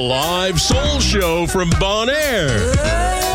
live soul show from Bon Air.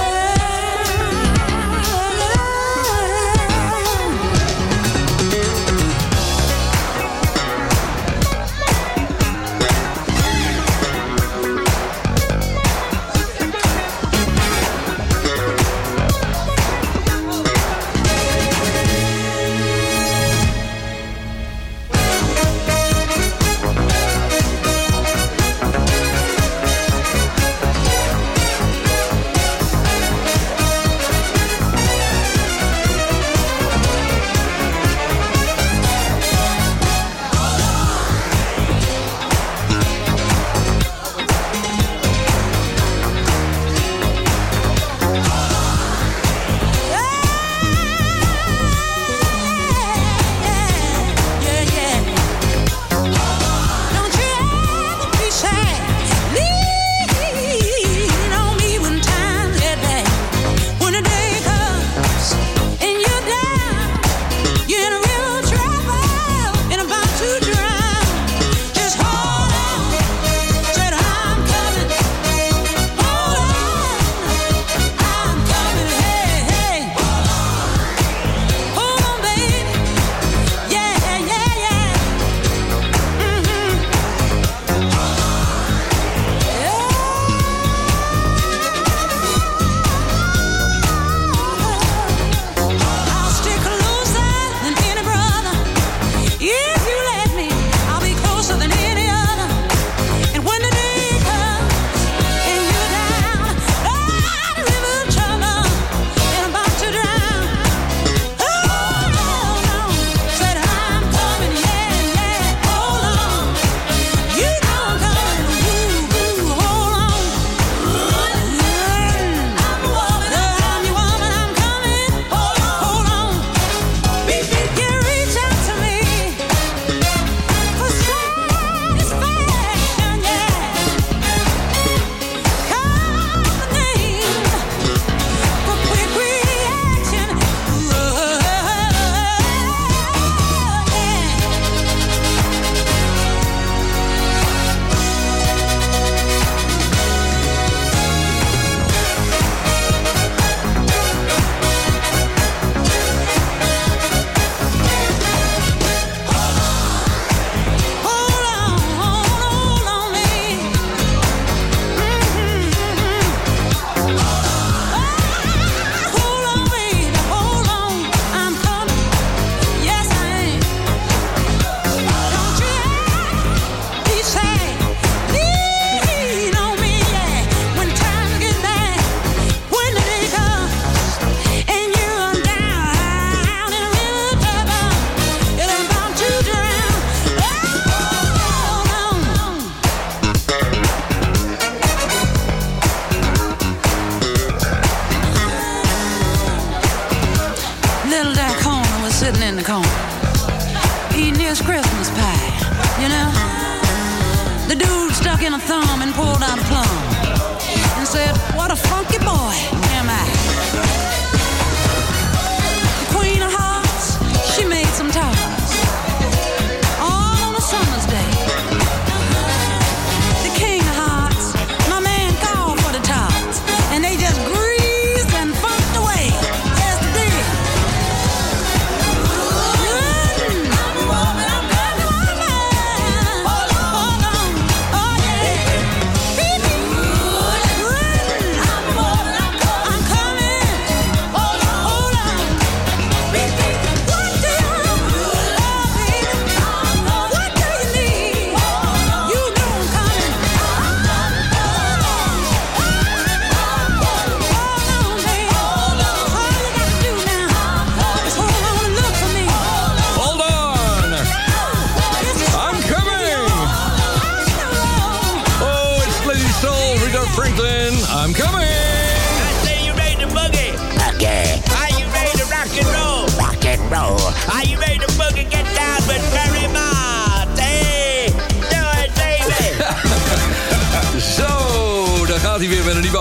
and pulled out a plum and said, What a funky boy.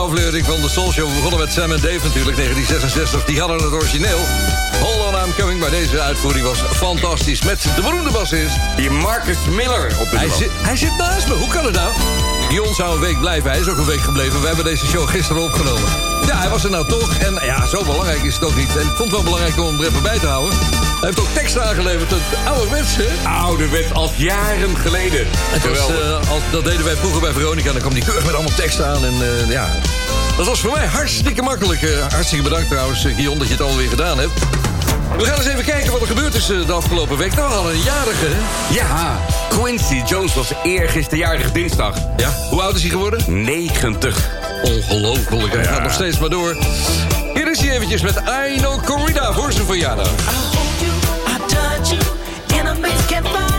aflevering van de Soul Show. We begonnen met Sam en Dave natuurlijk, 1966. Die hadden het origineel. Hold on, I'm. Maar deze uitvoering was fantastisch. Met de beroemde bassist. Die Marcus Miller op de hij zit, hij zit naast me. Hoe kan het nou? Dion zou een week blijven. Hij is ook een week gebleven. We hebben deze show gisteren opgenomen. Ja, hij was er nou toch. En ja, zo belangrijk is het ook niet. En ik vond het wel belangrijk om er even bij te houden. Hij heeft ook tekst aangeleverd. Ouderwets, hè? Ouderwets, als jaren geleden. Het was, uh, als, dat deden wij vroeger bij Veronica. Dan kwam die keurig met allemaal teksten aan. En uh, ja, dat was voor mij hartstikke makkelijk. Uh, hartstikke bedankt trouwens, Gion, dat je het alweer gedaan hebt. We gaan eens even kijken wat er gebeurd is de afgelopen week. Nou, we hadden een jarige, hè? Ja, Quincy Jones was eergisteren jarige dinsdag. Ja, hoe oud is hij geworden? 90. Ongelooflijk, hij ja. gaat nog steeds maar door. Hier is hij eventjes met Aino Corrida voor zijn verjaardag. In a maze can't find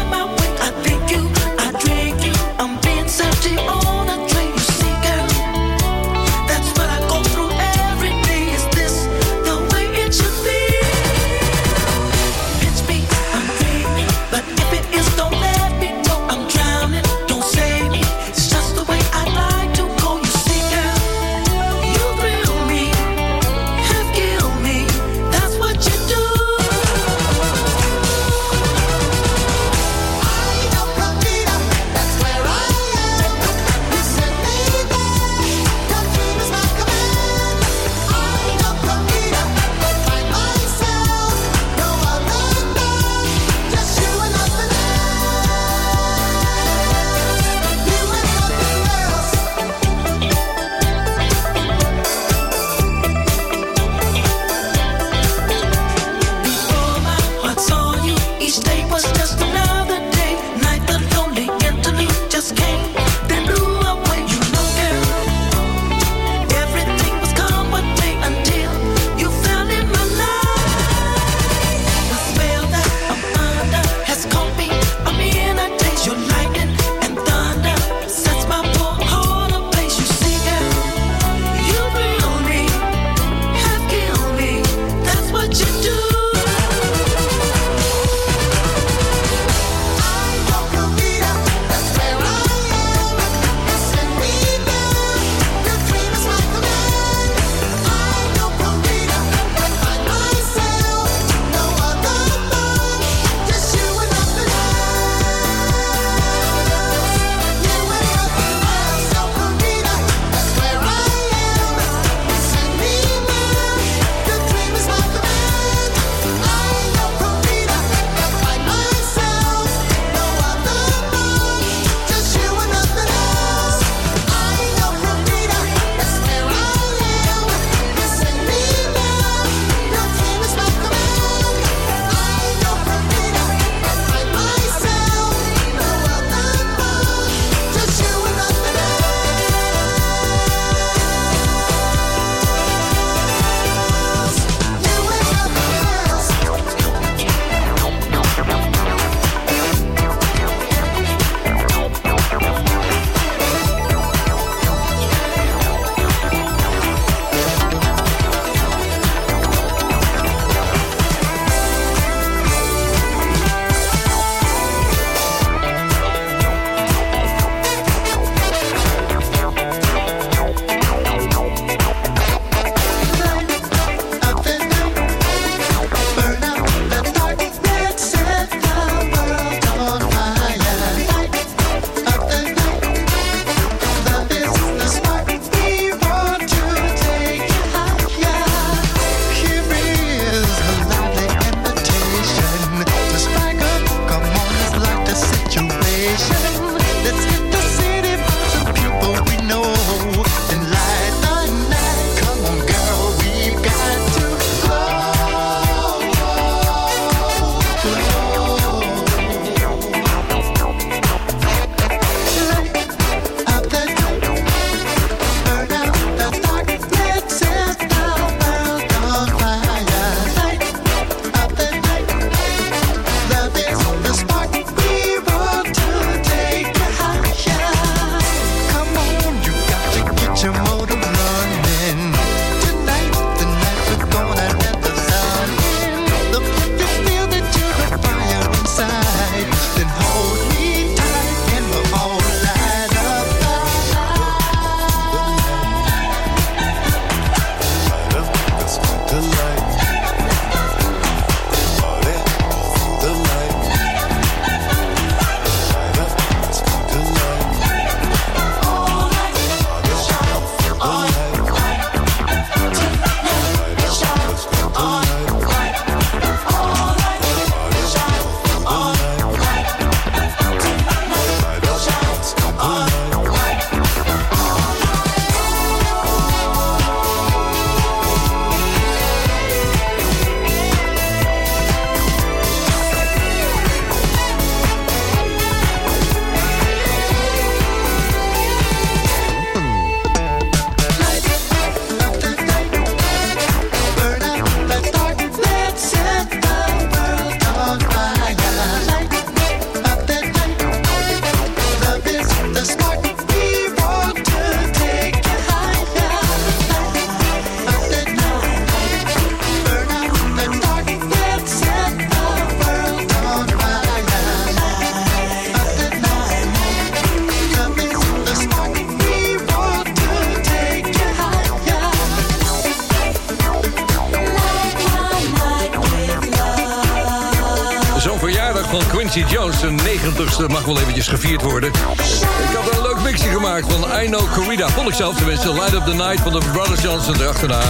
Quincy Jones, zijn 90ste, mag wel eventjes gevierd worden. Ik had een leuk mixje gemaakt van I Know Corrida. Vond ik zelf tenminste. Light Up The Night van de Brothers Johnson erachterna.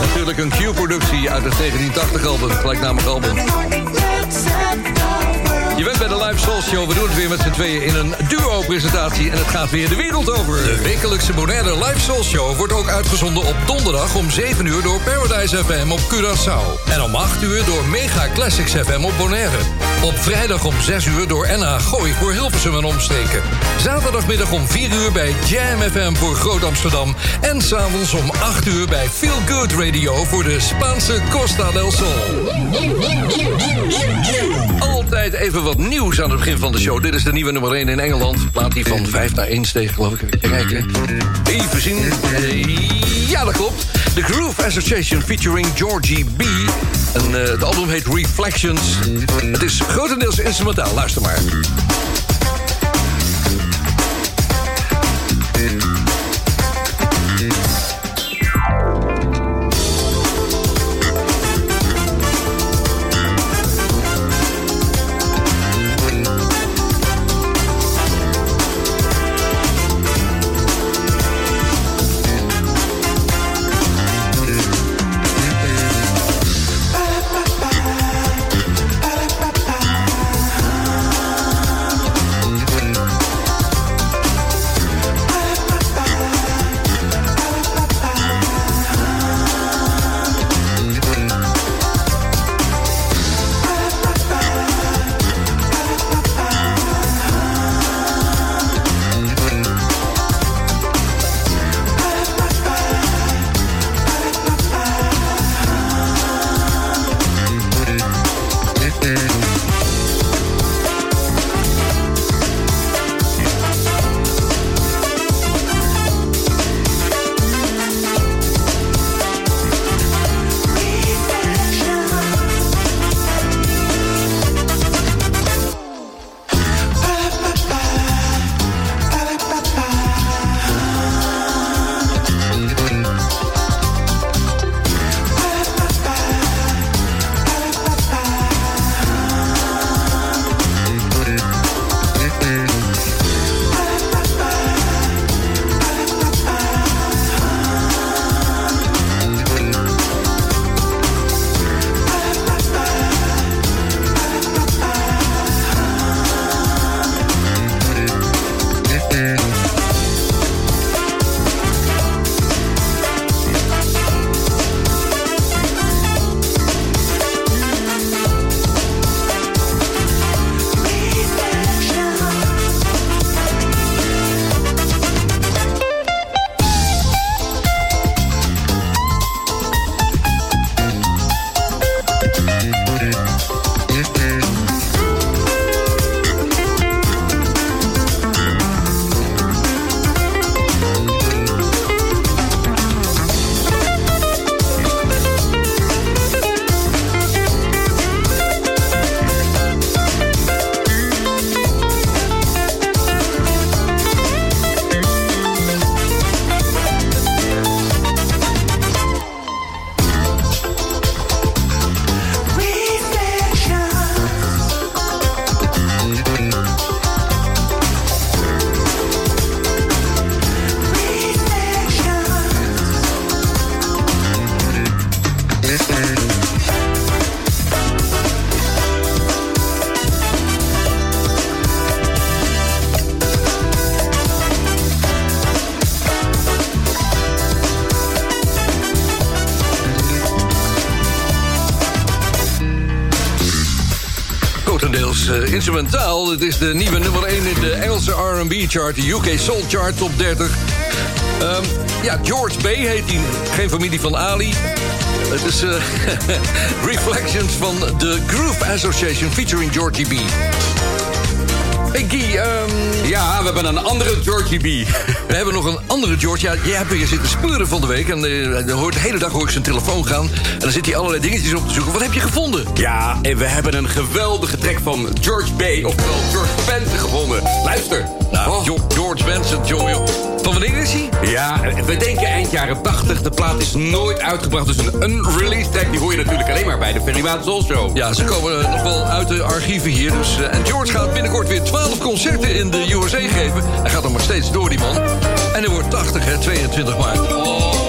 Natuurlijk een Q-productie uit het 1980-album, gelijknamig album. Je bent bij de Live Soul Show. We doen het weer met z'n tweeën in een duo-presentatie. En het gaat weer de wereld over. De wekelijkse Bonaire Live Soul Show wordt ook uitgezonden op donderdag om 7 uur door Paradise FM op Curaçao. En om 8 uur door Mega Classics FM op Bonaire. Op vrijdag om 6 uur door NA Gooi voor Hilversum en omstreken. Zaterdagmiddag om 4 uur bij Jam FM voor Groot Amsterdam. En s'avonds om 8 uur bij Feel Good Radio voor de Spaanse Costa del Sol. Even wat nieuws aan het begin van de show. Dit is de nieuwe nummer 1 in Engeland. Plaat die van 5 naar 1 steeg, geloof ik. Even kijken. Even zien. Eh, ja, dat klopt. The Groove Association featuring Georgie B. En uh, het album heet Reflections. Het is grotendeels instrumentaal. Luister maar. Het is de nieuwe nummer 1 in de Engelse R&B chart, de UK Soul Chart Top 30. Um, ehm, ja, George B. heet hij. Geen familie van Ali. Het is uh, Reflections van de Groove Association featuring Georgie B. Hey Guy, um... Ja, we hebben een andere Georgie B. We hebben nog een andere George. Ja, jij hebt weer zitten spuren van de week. En uh, de, de hele dag hoor ik zijn telefoon gaan. En dan zit hij allerlei dingetjes op te zoeken. Wat heb je gevonden? Ja, en we hebben een geweldige track van George B. Oftewel George Benson gevonden. Luister. Nou, oh. George Benson, jongen. Van wanneer is hij? Ja, we denken eind jaren 80. De plaat is nooit uitgebracht, dus een unreleased track... die hoor je natuurlijk alleen maar bij de Ferry Maat Soul Show. Ja, ze komen nog wel uit de archieven hier. Dus, uh, en George gaat binnenkort weer 12 concerten in de USA geven. Hij gaat nog maar steeds door, die man. En hij wordt 80, hè, 22 maart. Oh,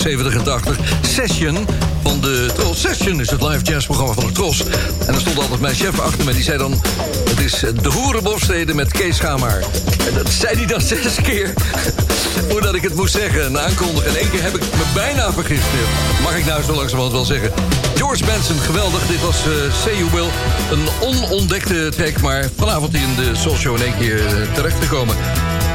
70 en 80. Session van de Tros. Session is het live jazzprogramma van de Tros. En er stond altijd mijn chef achter me. Die zei dan, het is de boerenhofsteden met Kees Schamaar. En dat zei hij dan zes keer. Voordat ik het moest zeggen en aankondigen. En één keer heb ik me bijna vergist. Mag ik nou zo langzamerhand wel zeggen. George Benson, geweldig. Dit was uh, Say You Will. Een onontdekte track, maar vanavond in de Soul Show in één keer uh, terecht te komen.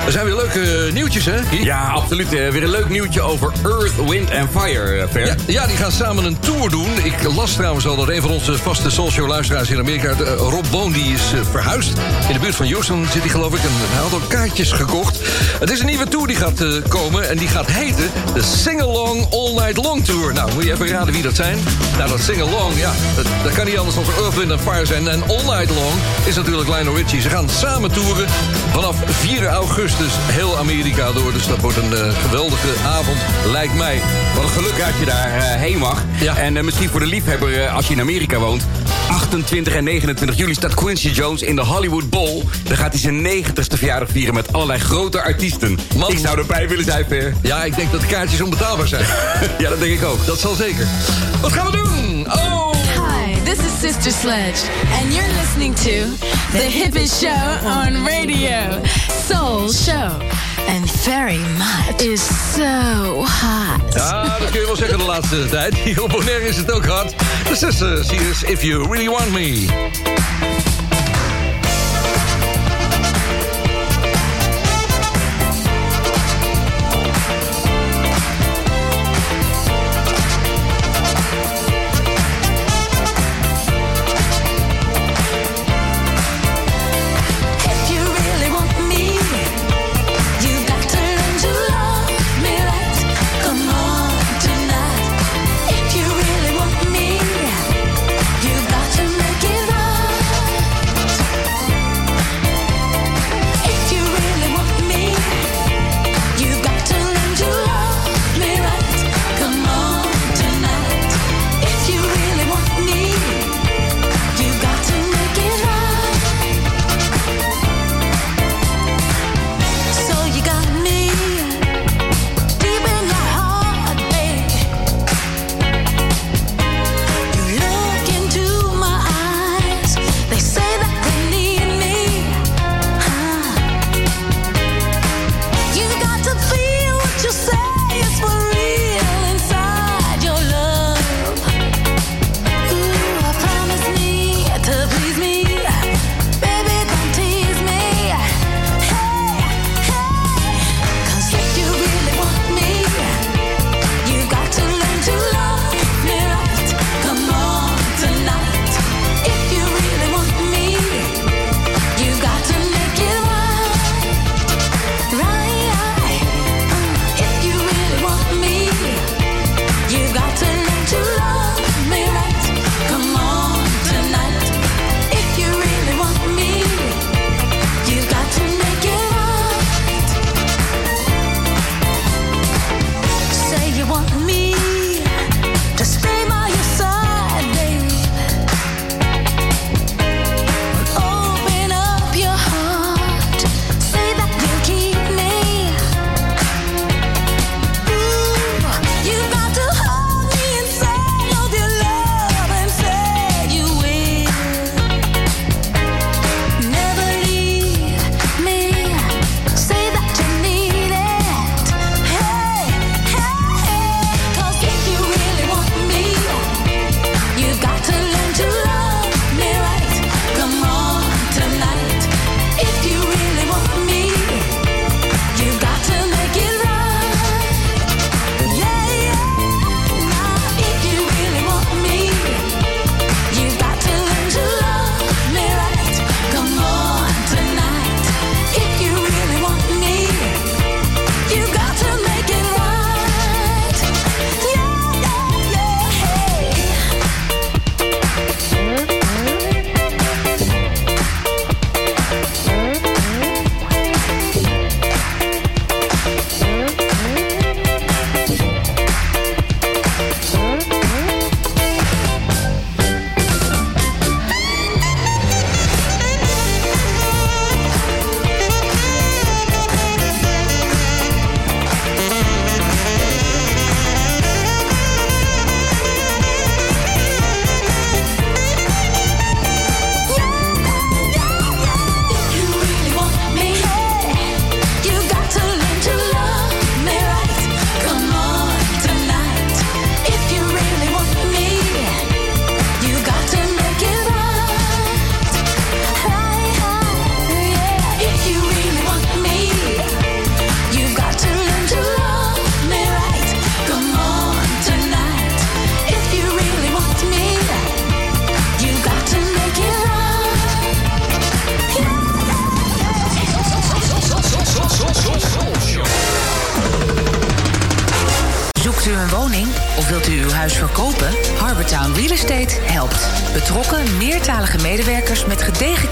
Er zijn weer leuke nieuwtjes, hè? Ja, absoluut. Eh, weer een leuk nieuwtje over Earth, Wind and Fire, eh. Ja, ja, die gaan samen een tour doen. Ik las trouwens al dat een van onze vaste soulshow luisteraars in Amerika... eh, Rob Boon, die is eh, verhuisd. In de buurt van Houston zit hij geloof ik. En hij had ook kaartjes gekocht. Het is een nieuwe tour die gaat eh, komen. En die gaat heten de Sing-Along All Night Long Tour. Nou, moet je even raden wie dat zijn? Nou, dat Sing-Along, ja, dat, dat kan niet anders dan Earth, Wind and Fire zijn. En All Night Long is natuurlijk Lionel Richie. Ze gaan samen toeren vanaf 4 augustus heel Amerika door. Dus dat wordt een eh, geweldige avond, lijkt mij. Wat een geluk dat je daar eh, heen mag. Ja. En eh, misschien voor de liefhebber, als je in Amerika woont... 28 en 29 juli staat Quincy Jones in de Hollywood Bowl. Dan gaat hij zijn 90ste verjaardag vieren met allerlei grote artiesten. Man. Ik zou erbij willen zijn, Fer. Ja, ik denk dat de kaartjes onbetaalbaar zijn. ja, dat denk ik ook. Dat zal zeker. Wat gaan we doen? Oh! Hi, this is Sister Sledge, and you're listening to the hippest show on radio, Soul Show. And very much is so hot. Ja, dat kun je wel zeggen de laatste tijd. Hier op Bonaire is het ook hard. De Sisters, hier is If You Really Want Me.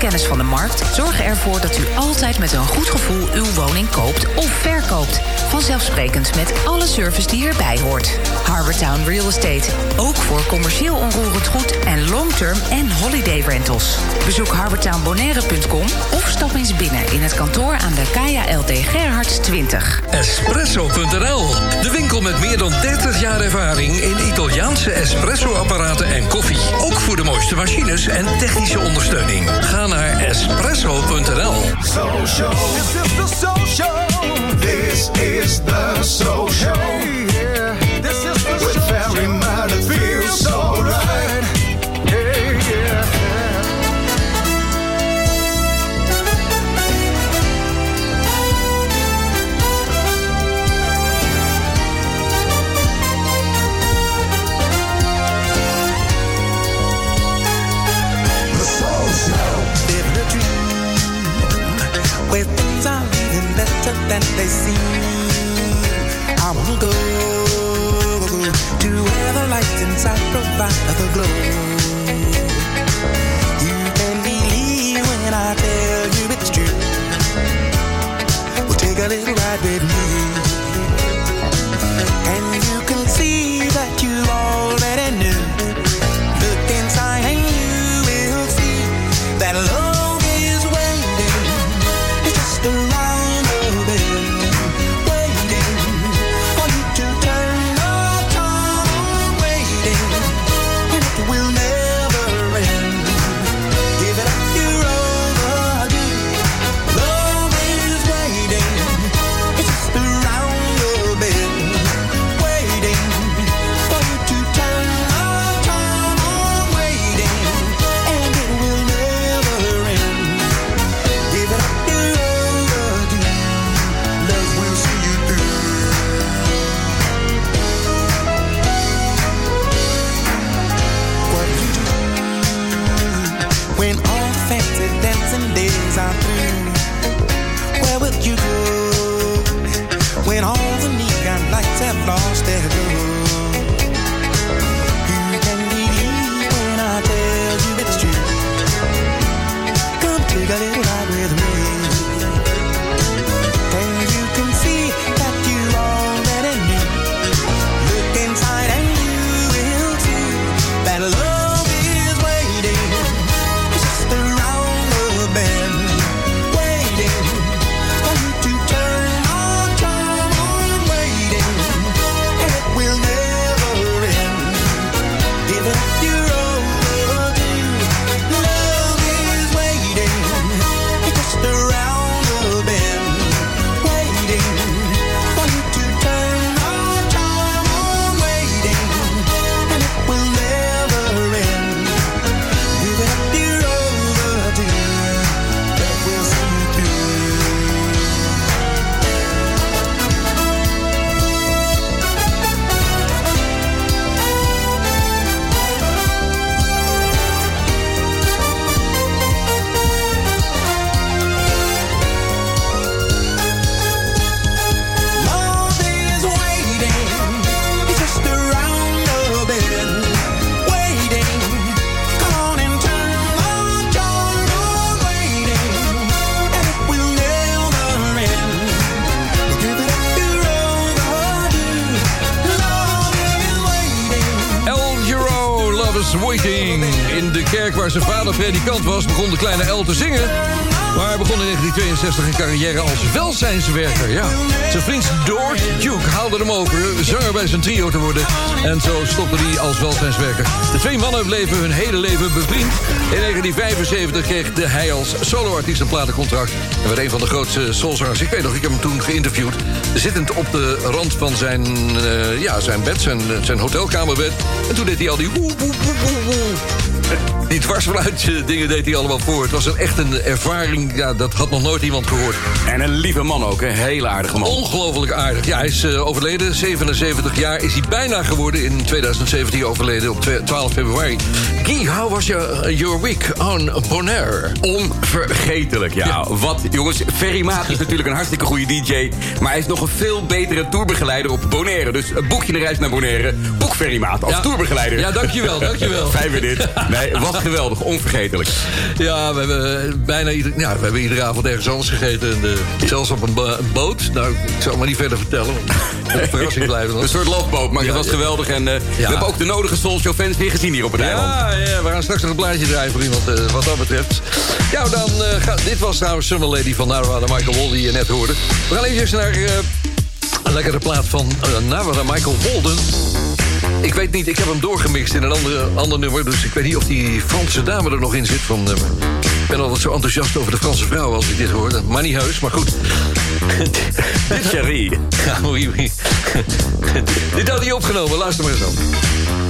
Kennis van de markt... zorgen ervoor dat u altijd met een goed gevoel uw woning koopt of verkoopt. Vanzelfsprekend met alle service die erbij hoort. Harbortown Real Estate. Ook voor commercieel onroerend goed en long-term en holiday rentals. Bezoek harbortownbonaire.com of stap eens binnen in het kantoor aan de Kaya LT Gerhards 20. Espresso.nl, de winkel met meer dan 30 jaar ervaring in Italiaanse espresso-apparaten en koffie. Ook voor de mooiste machines en technische ondersteuning. Ga naar espresso.nl. Social. Is social. Than they seem. I wanna go to where the light inside provide the glow. You can believe when I tell you it's true. Well, take a little ride with me, Waiting. In de kerk waar zijn vader predikant was, begon de kleine El te zingen. Maar hij begon in 1962 een carrière als welzijnswerker. Ja. Zijn vriend George Duke haalde hem over zanger bij zijn trio te worden. En zo stopte hij als welzijnswerker. De twee mannen bleven hun hele leven bevriend. In 1975 kreeg de hij als soloartiest een platencontract. En werd een van de grootste soulzangers. Ik weet nog, ik heb hem toen geïnterviewd. Zittend op de rand van zijn, eh, ja, zijn bed, zijn, zijn hotelkamerbed. En toen deed hij al die woe, woe, woe, woe. Die dwars vanuit eh, dingen deed hij allemaal voor. Het was een, echt een ervaring, ja, dat had nog nooit iemand gehoord. En een lieve man ook, een hele aardige man. Ongelooflijk aardig. Ja, hij is eh, overleden, 77 jaar is hij bijna geworden. In 2017 overleden op twe- 12 februari. Guy, how was your, your week on Bonaire? Onvergetelijk, ja. Wat, jongens, Ferry Maat is natuurlijk een hartstikke goede DJ... maar hij is nog een veel betere tourbegeleider op Bonaire. Dus boek je een reis naar Bonaire, boek Ferry Maat als Ja. tourbegeleider. Ja, dankjewel, dankjewel. Fijn weer dit. Nee, geweldig, onvergetelijk. Ja, we hebben bijna ieder, ja, we hebben iedere avond ergens anders gegeten. En, eh, zelfs op een, boot. Nou, ik zal het maar niet verder vertellen. een verrassing blijven. Een soort loofboot, maar Ja, het was ja. geweldig. En eh, we hebben ook de nodige Soul Show fans weer gezien hier op het eiland. Ja, we gaan straks nog een plaatje draaien voor iemand eh, wat dat betreft. Ja, dan eh, gaat... Dit was trouwens Summer Lady van Narwhal Michael Wall die je net hoorde. We gaan even naar eh, een lekkere plaat van uh, Narwhal Michael Walden. Ik weet niet, ik heb hem doorgemixt in een andere, ander nummer... dus ik weet niet of die Franse dame er nog in zit. Van, eh, ik ben altijd zo enthousiast over de Franse vrouw als ik dit hoor. Maar niet heus, maar goed. Dit. Ja, oei, oei. Dit had hij opgenomen, luister maar eens aan.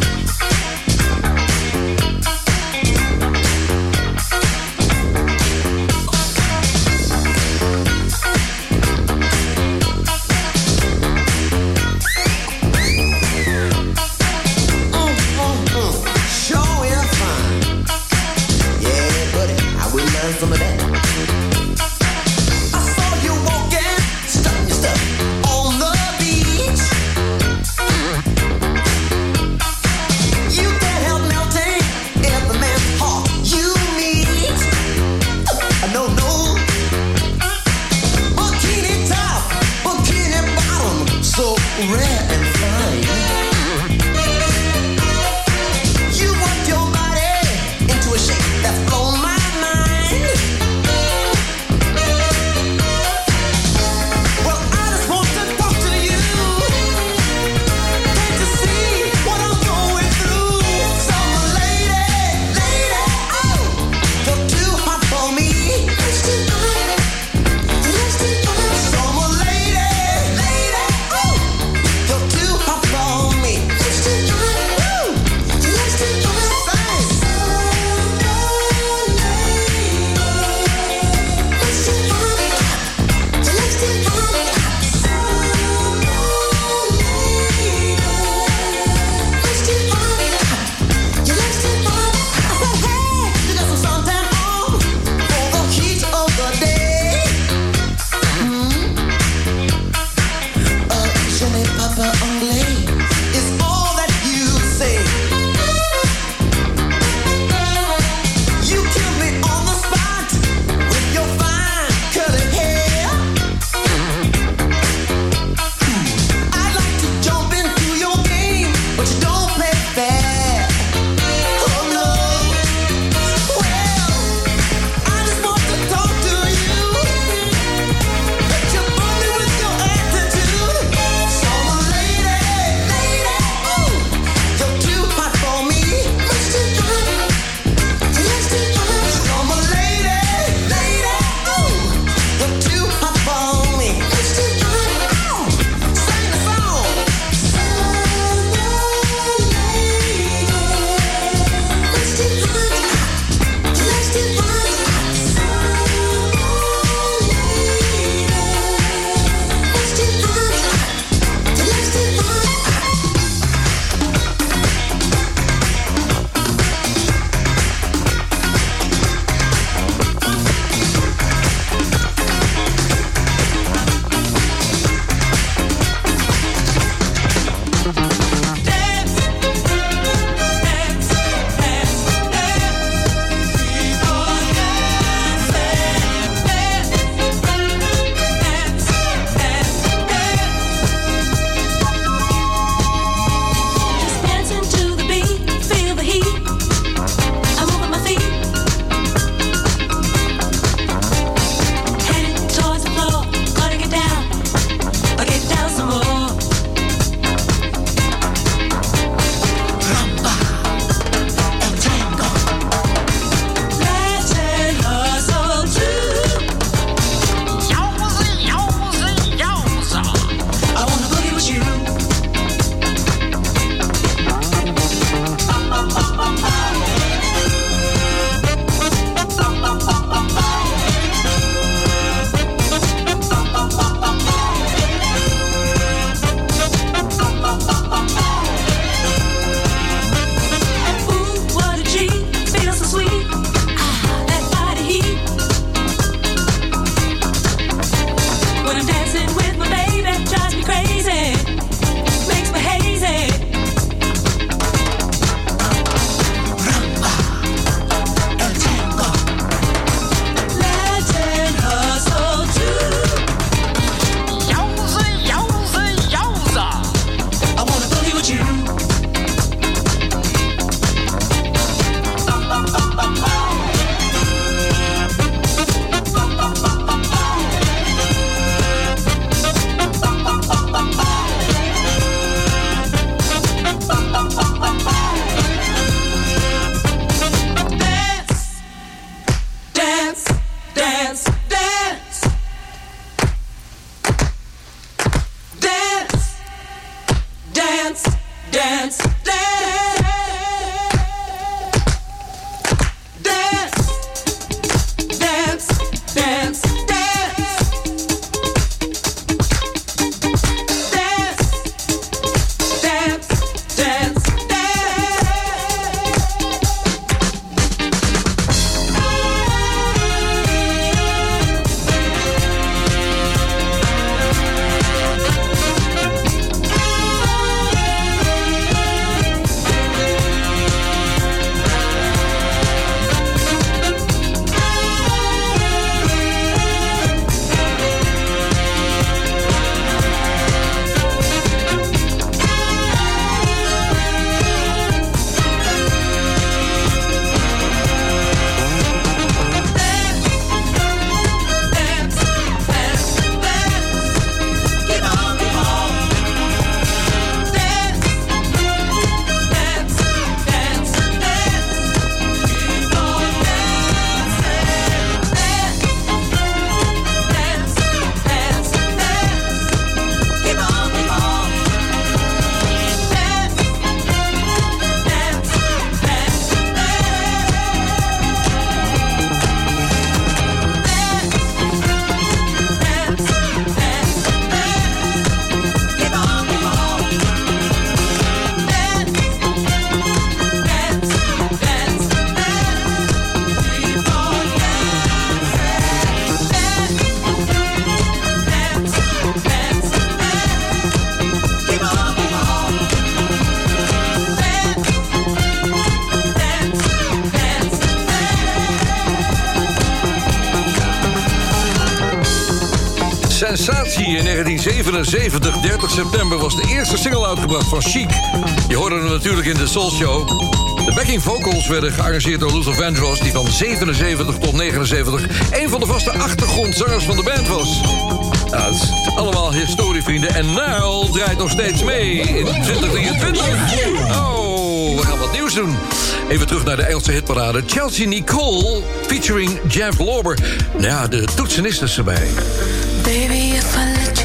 70, 30 september, was de eerste single uitgebracht van Chic. Je hoorde hem natuurlijk in de Soul Show. De backing vocals werden gearrangeerd door Luther Vandross... die van 77 tot 79 een van de vaste achtergrondzangers van de band was. Nou, is allemaal historievrienden en Nile draait nog steeds mee in 2023. Oh, we gaan wat nieuws doen. Even terug naar de Engelse hitparade. Chelsea Nicole featuring Jeff Lorber. Nou ja, de toetsenist is erbij. Baby, if I let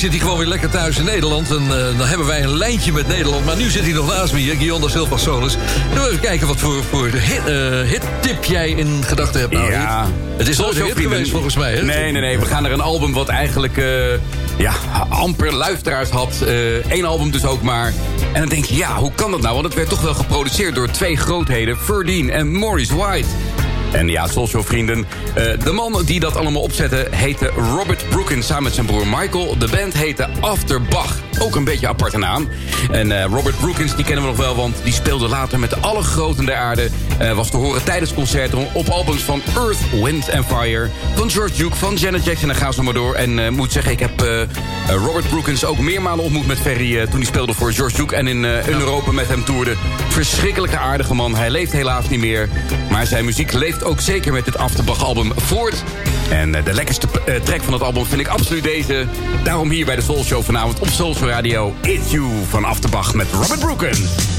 zit hij gewoon weer lekker thuis in Nederland. En eh, dan hebben wij een lijntje met Nederland. Maar nu zit hij nog naast me hier, Guillaume Silva Solis. Even kijken wat voor, voor hit, eh, hit-tip jij in gedachten hebt. Nou, Ja. Hit. Het is nooit hit vrienden. geweest volgens mij, hè? Nee, nee, nee. We gaan naar een album wat eigenlijk eh, ja, amper luisteraars had. Eén album dus ook maar. En dan denk je, ja, hoe kan dat nou? Want het werd toch wel geproduceerd door twee grootheden. Ferdine en Maurice White. En ja, Soulshow vrienden. de man die dat allemaal opzette heette Robert Samen met zijn broer Michael. De band heette After Bach. Ook een beetje aparte naam. En eh, Robert Brookins, die kennen we nog wel, want die speelde later met de alle groten der aarde. eh, was te horen tijdens concerten op albums van Earth, Wind and Fire. Van George Duke, van Janet Jackson en ga zo maar door. En eh, moet zeggen, ik heb Robert Brookins ook meermalen ontmoet met Ferry... toen hij speelde voor George Duke en in, in Europa met hem toerde. Verschrikkelijke aardige man. Hij leeft helaas niet meer. Maar zijn muziek leeft ook zeker met dit Afterbach-album voort. En de lekkerste eh, track van het album vind ik absoluut deze. Daarom hier bij de Soul Show vanavond op Soul Radio. It's You van Afterbach met Robert Brookins.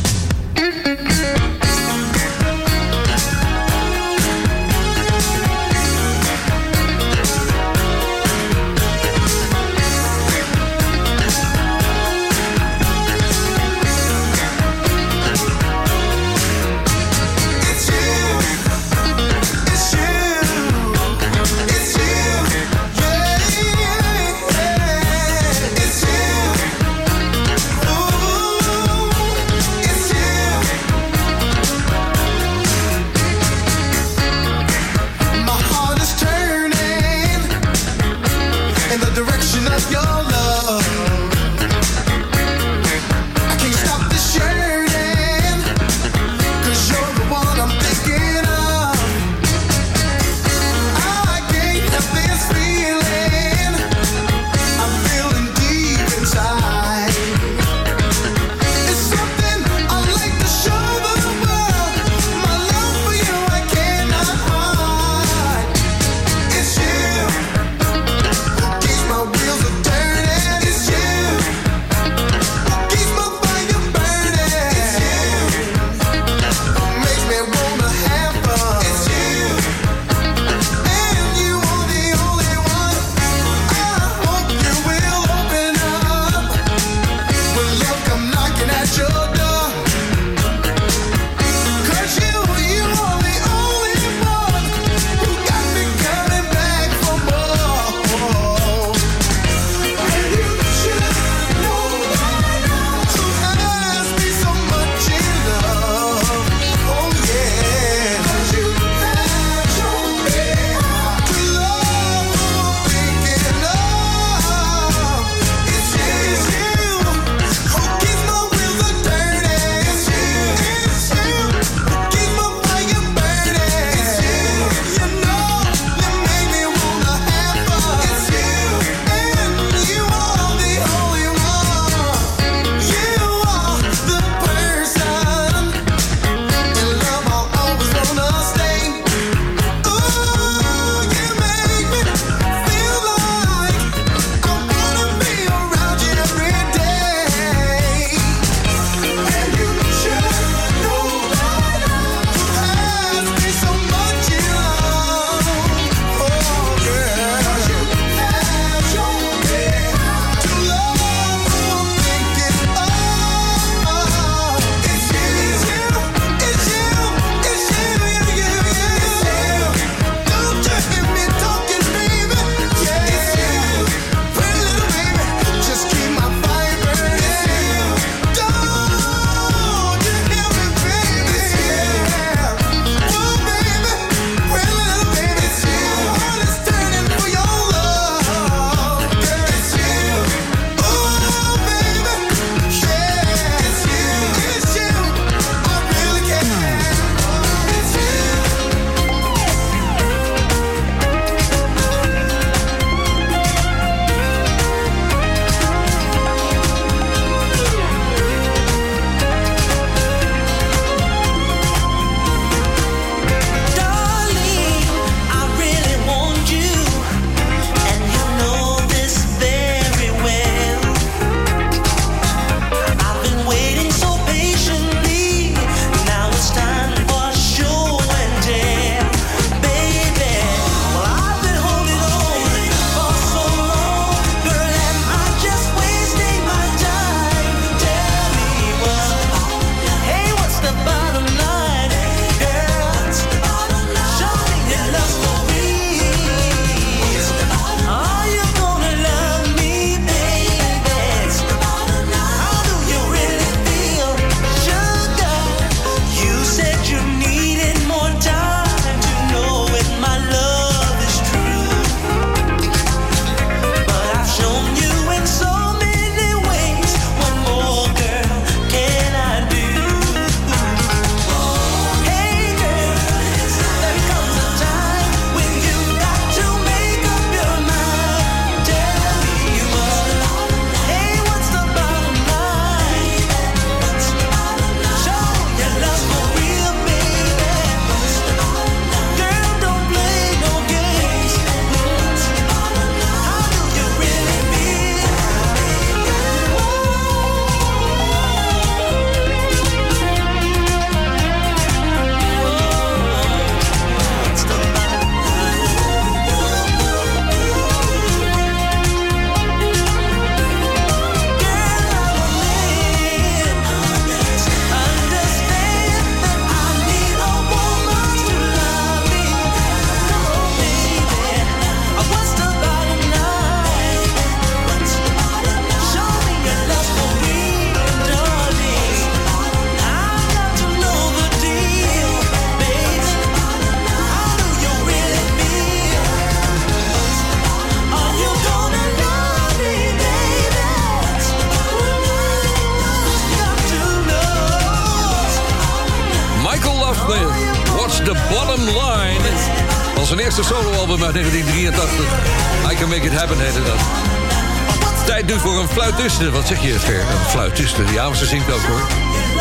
fluitiste. Ja, de ze zingt ook hoor.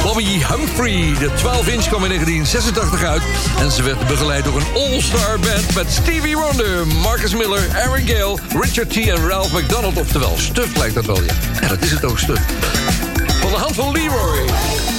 Bobby Humphrey, de 12-inch kwam in 1986 uit. En ze werd begeleid door een all-star band met Stevie Wonder, Marcus Miller, Eric Gale, Richard T. en Ralph McDonald. Oftewel, stuf lijkt dat wel, ja. En dat is het ook, stuf. Van de hand van Leroy.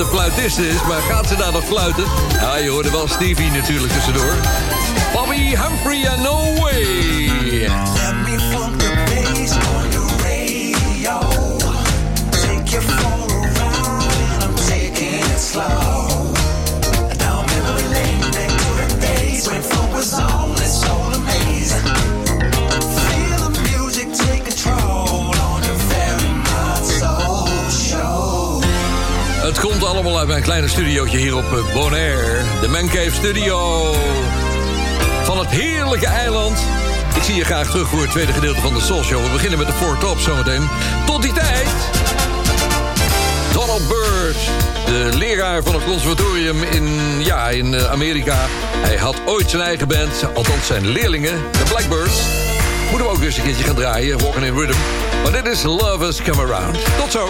het een fluitiste is, maar gaat ze daar nog fluiten? Ja, je hoorde wel Stevie natuurlijk tussendoor. Bobby Humphrey en No studiootje hier op eh, Bonaire. De Mancave Studio. Van het heerlijke eiland. Ik zie je graag terug voor het tweede gedeelte van de Soul Show. We beginnen met de Four zo zometeen. Tot die tijd. Donald Byrd, de leraar van het conservatorium in, ja, in eh, Amerika. Hij had ooit zijn eigen band, althans zijn leerlingen, de Blackbirds. Moeten we ook eens een keertje gaan draaien, Walking in Rhythm. Maar dit is Love Has Come Around. Tot zo.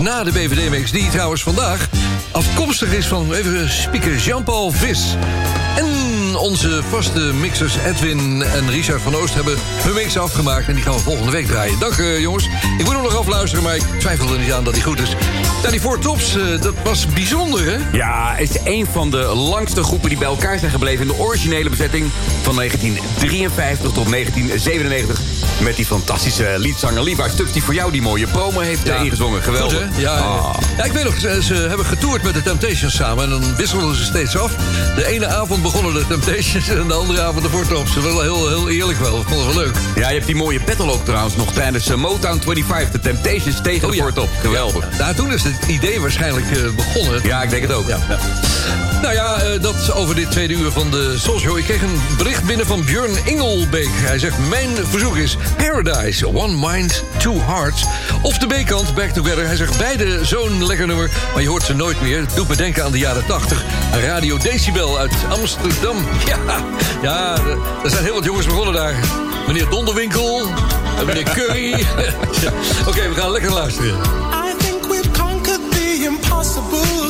Na de BVD-mix... die trouwens vandaag afkomstig is van, even spieken, Jean-Paul Vis. En onze vaste mixers Edwin en Richard van Oost hebben hun mix afgemaakt... en die gaan we volgende week draaien. Dag eh, jongens. Ik moet hem nog afluisteren, maar ik twijfel er niet aan dat hij goed is. Ja, die Four Tops, eh, dat was bijzonder, hè? Ja, het is een van de langste groepen die bij elkaar zijn gebleven... in de originele bezetting van 1953 tot 1997... met die fantastische liedzanger Levi Stubbs... die voor jou die mooie promo heeft eh, ingezongen. Geweldig. Goed? Ja, ja. Ah. ja, ik weet nog, ze, ze hebben getoerd met de Temptations samen... en dan wisselden ze steeds af. De ene avond begonnen de Temptations en de andere avond de Four Tops. Wel heel, heel eerlijk wel, ik vond het wel leuk. Ja, je hebt die mooie battle ook trouwens nog tijdens eh, Motown 25... de Temptations tegen Oh, de ja. Four Top. Geweldig. Nou, toen is het idee waarschijnlijk eh, begonnen. Ja, ik denk het ook. Ja, ja. Nou ja, dat over dit tweede uur van de Soul Show. Ik kreeg een bericht binnen van Björn Engelbeek. Hij zegt, mijn verzoek is Paradise, One Mind, Two Hearts. Of de B-kant, Back Together. Hij zegt, beide zo'n lekker nummer, maar je hoort ze nooit meer. Doet me denken aan de jaren 80. Aan Radio Decibel uit Amsterdam. Ja, ja, er- zijn heel wat jongens begonnen daar. Meneer Donderwinkel, en meneer Curry. Oké, we gaan lekker luisteren. I think we've conquered the impossible.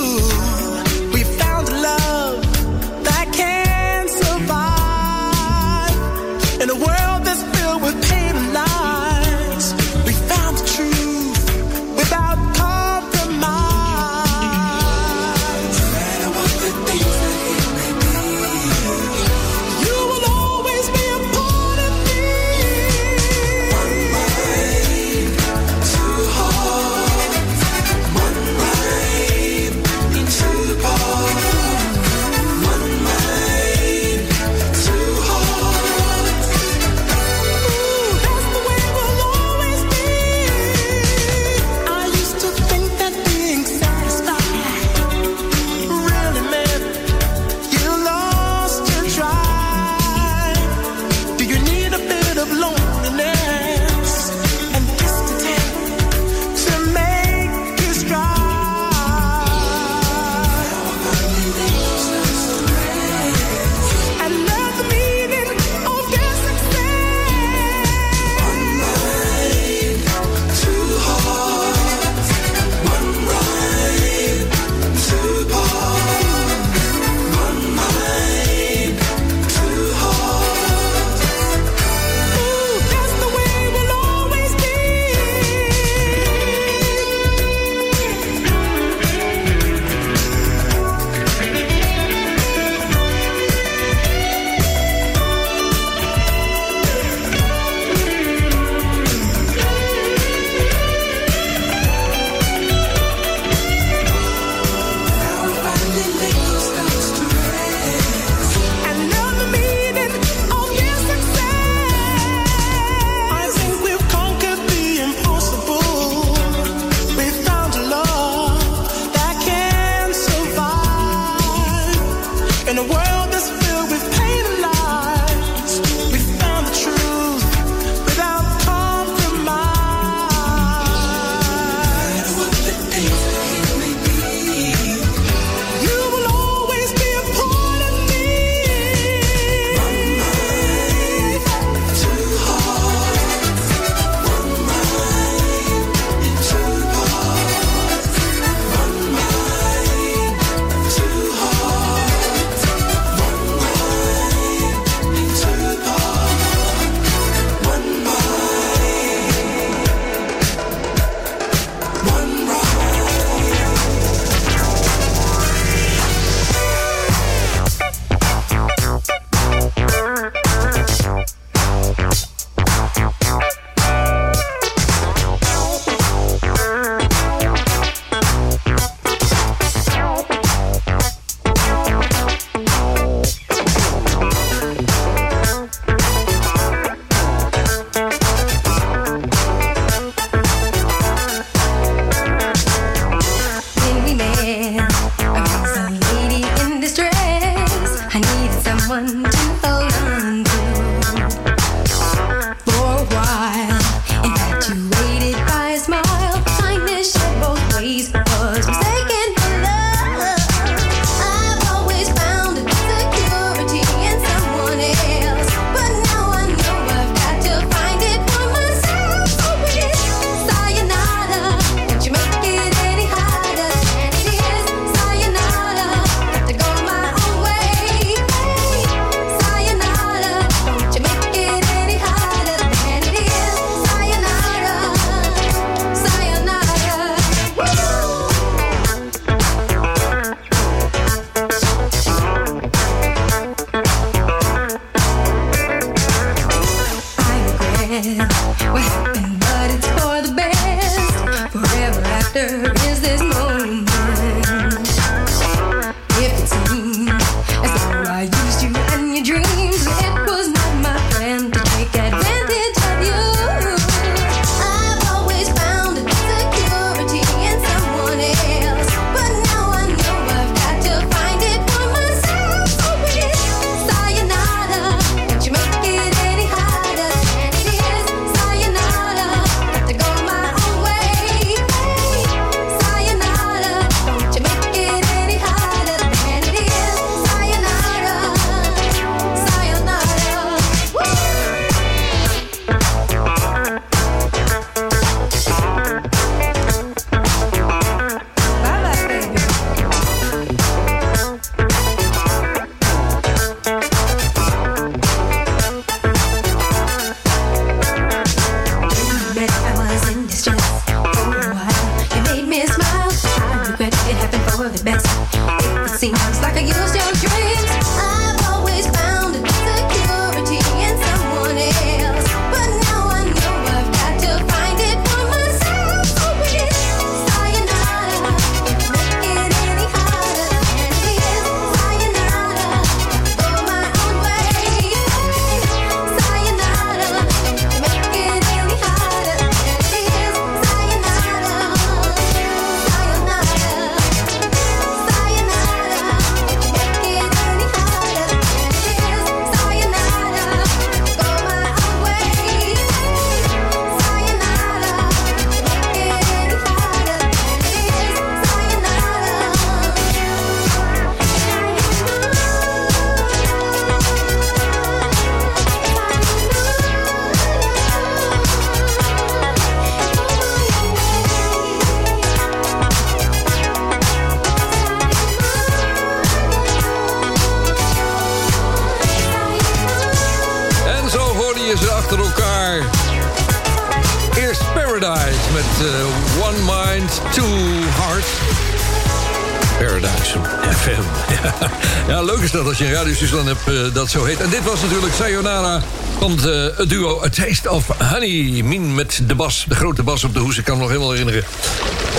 En dit was natuurlijk Sayonara van eh, het duo A Taste of Honey. Min met de bas, de grote bas op de hoes. Ik kan me nog helemaal herinneren.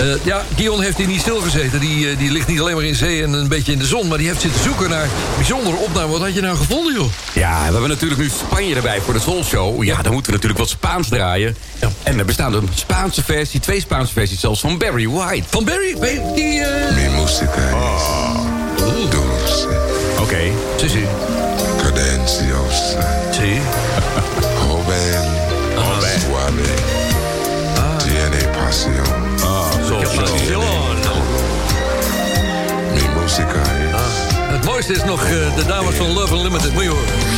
Uh, ja, Dion heeft hier niet stilgezeten. Die, eh, die ligt niet alleen maar in zee en een beetje in de zon... maar die heeft zitten zoeken naar bijzondere opnamen. Wat had je nou gevonden, joh? Ja, we hebben natuurlijk nu Spanje erbij voor de Soulshow. Ja, dan moeten we natuurlijk wat Spaans draaien. Ja. En er bestaan een Spaanse versie, twee Spaanse versies zelfs... van Barry White. Van Barry? Die... Uh... Mi musica is oh. dulce. Oké. Okay silenciosa. Sí. Joven, ben. suave. Ah. Tiene pasio Ah, so, Tiene. Mi música Het mooiste is nog uh, de dames van Love Unlimited. Moet je horen.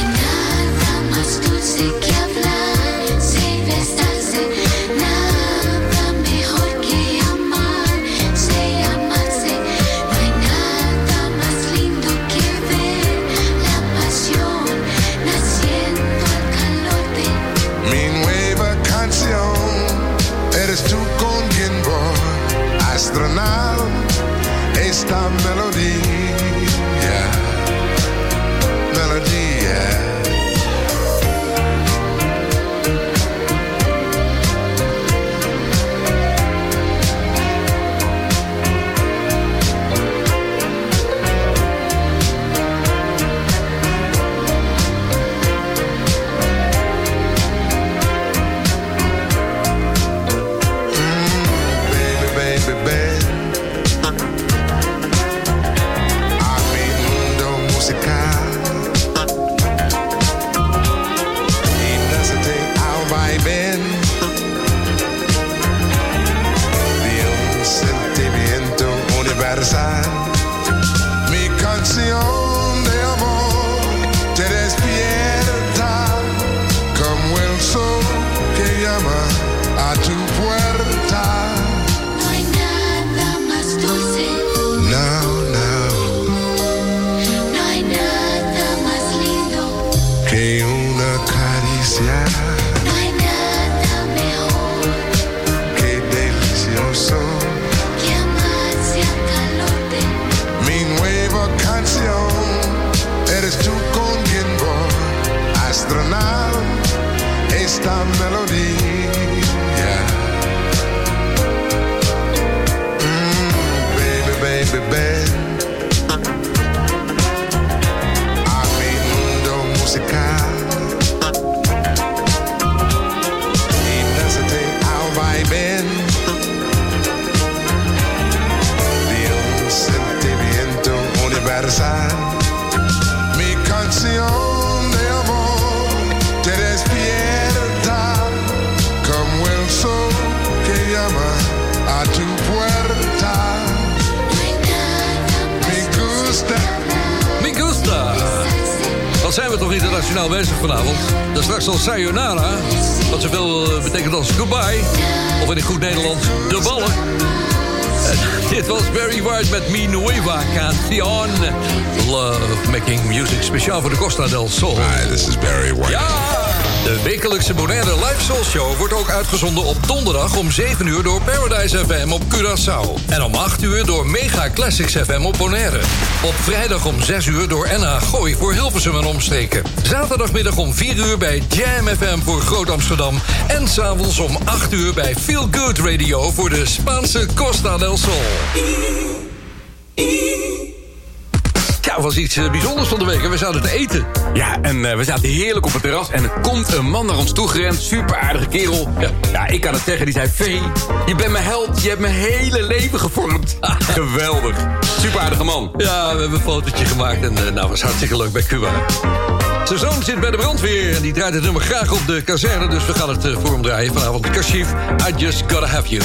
Internationaal bezig vanavond? Is straks al sayonara. Wat zoveel eh, betekent als goodbye. Of in een goed Nederlands, de ballen. En dit was Barry White met Mi Nueva Canción. Love making music speciaal voor de Costa del Sol. Hi, this is Barry White. Ja! De wekelijkse Bonaire Live Soul Show wordt ook uitgezonden op donderdag om 7 uur door Paradise FM op Curaçao. En om 8 uur door Mega Classics FM op Bonaire. Op vrijdag om 6 uur door NH Gooi voor Hilversum en omstreken. Zaterdagmiddag om 4 uur bij Jam FM voor Groot Amsterdam. En s'avonds om 8 uur bij Feel Good Radio voor de Spaanse Costa del Sol. Was iets eh, bijzonders van de week. En we zouden het eten. Ja, en eh, we zaten heerlijk op het terras en er komt een man naar ons toe gerend. Super aardige kerel. Ja. Ja. ik kan het zeggen. Die zei, Vee, je bent mijn held. Je hebt mijn hele leven gevormd. Geweldig. Super aardige man. Ja, we hebben een fotootje gemaakt en eh, nou was hartstikke leuk bij Cuba. Zijn zoon zit bij de brandweer en die draait het nummer graag op de kazerne... dus we gaan het voor hem draaien vanavond. Kashif, I Just Gotta Have You.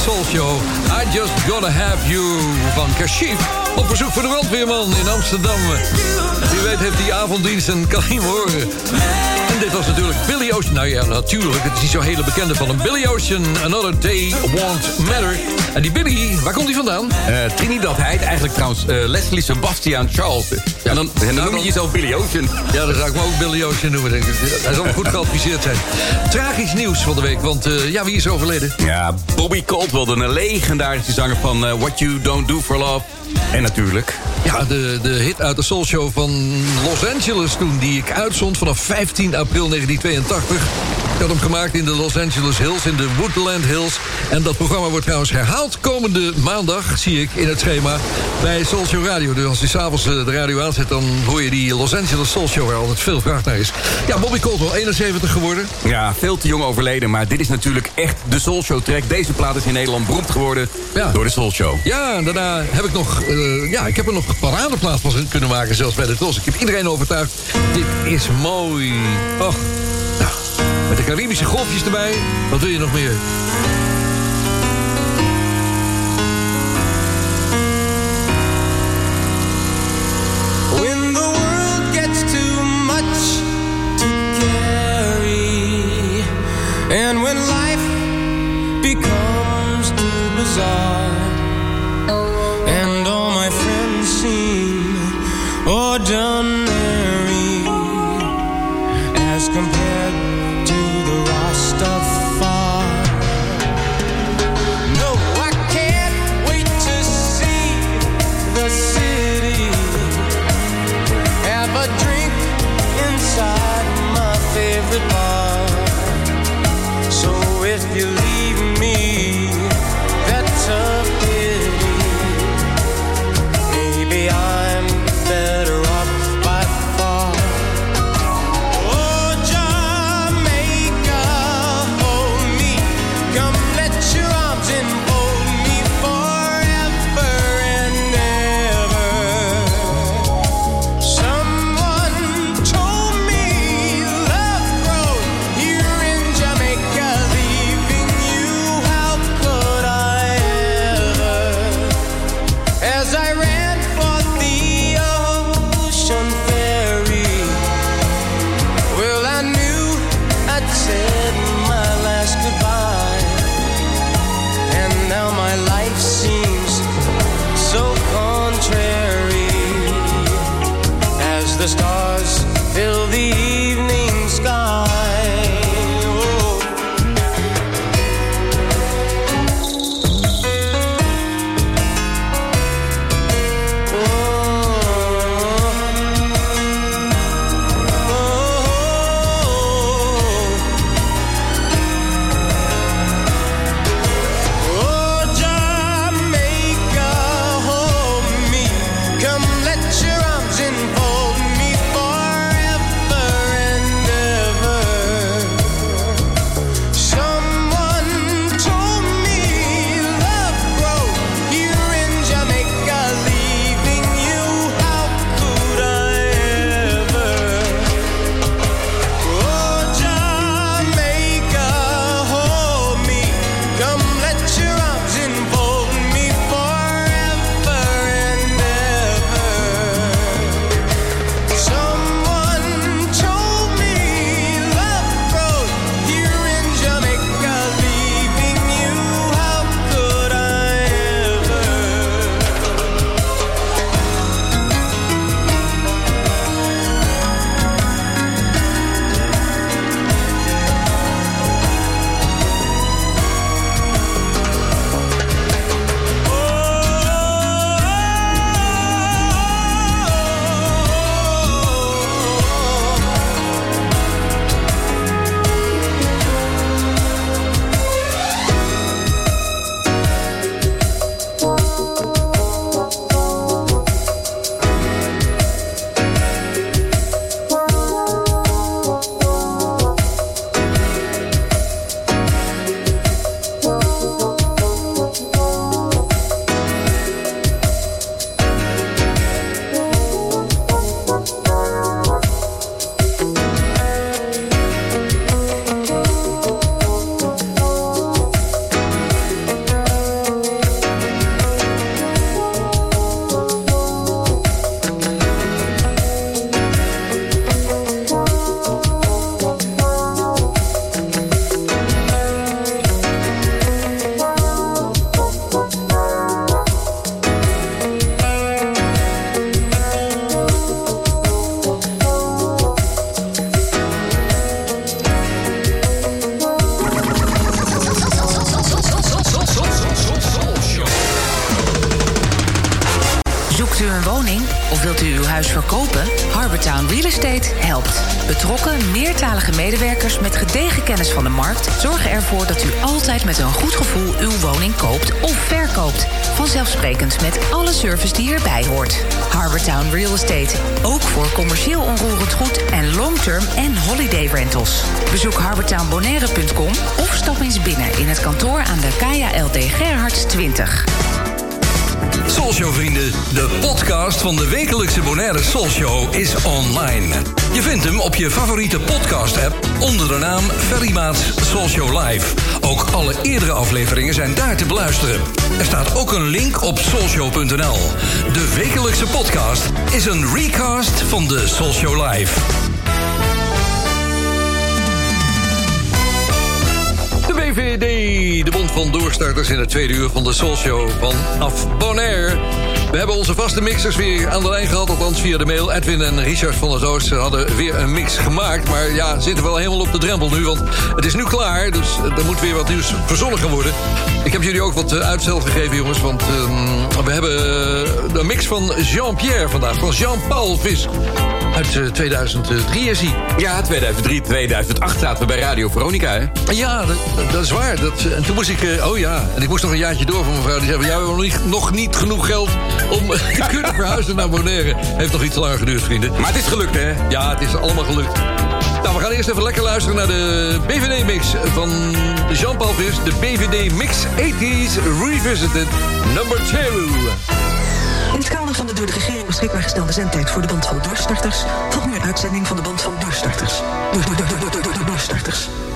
Soul Show... I Just Gotta Have You van Kashif. Op verzoek van de brandweerman in Amsterdam. Wie weet heeft die avonddienst en kan hij horen. Dit was natuurlijk Billy Ocean. Nou ja, natuurlijk. Het is niet zo hele bekende van hem. Billy Ocean, Another Day Won't Matter. En die Billy, waar komt hij vandaan? Eh, Trinidad, hij heet eigenlijk trouwens eh, Leslie Sebastian Charles. En dan, en dan noem je jezelf Billy Ocean. Ja, dan zou ik me ook Billy Ocean noemen. denk ik. Hij zal goed geadviseerd zijn. Tragisch nieuws van de week, want eh, ja, wie is overleden? Ja, Bobby Caldwell, de legendarische zanger van What You Don't Do For Love. En natuurlijk... Ja, de, de hit uit de Soul Show van Los Angeles toen... die ik uitzond vanaf 15 april 1982. Ik had hem gemaakt in de Los Angeles Hills, in de Woodland Hills. En dat programma wordt trouwens herhaald komende maandag... zie ik in het schema, bij Soul Show Radio. Dus als je s'avonds eh, de radio aanzet... dan hoor je die Los Angeles Soul Show... waar altijd veel vraag naar is. Ja, Bobby Caldwell, 71 geworden. Ja, veel te jong overleden, maar dit is natuurlijk echt de Soul Show track. Deze plaat is in Nederland beroemd geworden door de Soul Show. Ja, en daarna heb ik nog... eh, ja, ik heb er nog een paradeplaat van kunnen maken, zelfs bij de Tros. Ik heb iedereen overtuigd. Dit is mooi. Och, met de Caribische golfjes erbij. Wat wil je nog meer? And when life becomes too bizarre, wekelijkse Bonaire Soulshow is online. Je vindt hem op je favoriete podcast app onder de naam Ferry Maats Soulshow Live. Ook alle eerdere afleveringen zijn daar te beluisteren. Er staat ook een link op soulshow.nl. De wekelijkse podcast is een recast van de Soulshow Live. De BVD, de Bond van Doorstarters in het tweede uur van de Soul Show vanaf Bonaire. We hebben onze vaste mixers weer aan de lijn gehad, althans via de mail. Edwin en Richard van der Zoos hadden weer een mix gemaakt. Maar ja, zitten wel helemaal op de drempel nu, want het is nu klaar. Dus er moet weer wat nieuws verzonnen gaan worden. Ik heb jullie ook wat eh, uitstel gegeven, jongens. Want ehm, we hebben eh, de mix van Jean-Pierre vandaag, van Jean-Paul Vis. Uit eh, 2003 is hij. Ja, 2003, 2008 zaten we bij Radio Veronica, hè? Ja, dat, dat is waar. Dat, en toen moest ik... eh, oh ja, en ik moest nog een jaartje door van mevrouw. Die zei, van, ja, we hebben nog niet, nog niet genoeg geld om te kunnen verhuizen naar Bonaire. Heeft nog iets langer geduurd, vrienden. Maar het is gelukt, hè? Ja, het is allemaal gelukt. Nou, we gaan eerst even lekker luisteren naar de BVD-mix van Jean-Paul Vis. De BVD Mix 80s Revisited number 2. In het kader van de door de regering beschikbaar gestelde zendtijd voor de band van doorstarters... volgt nu een uitzending van de band van doorstarters. Door, door, door, door,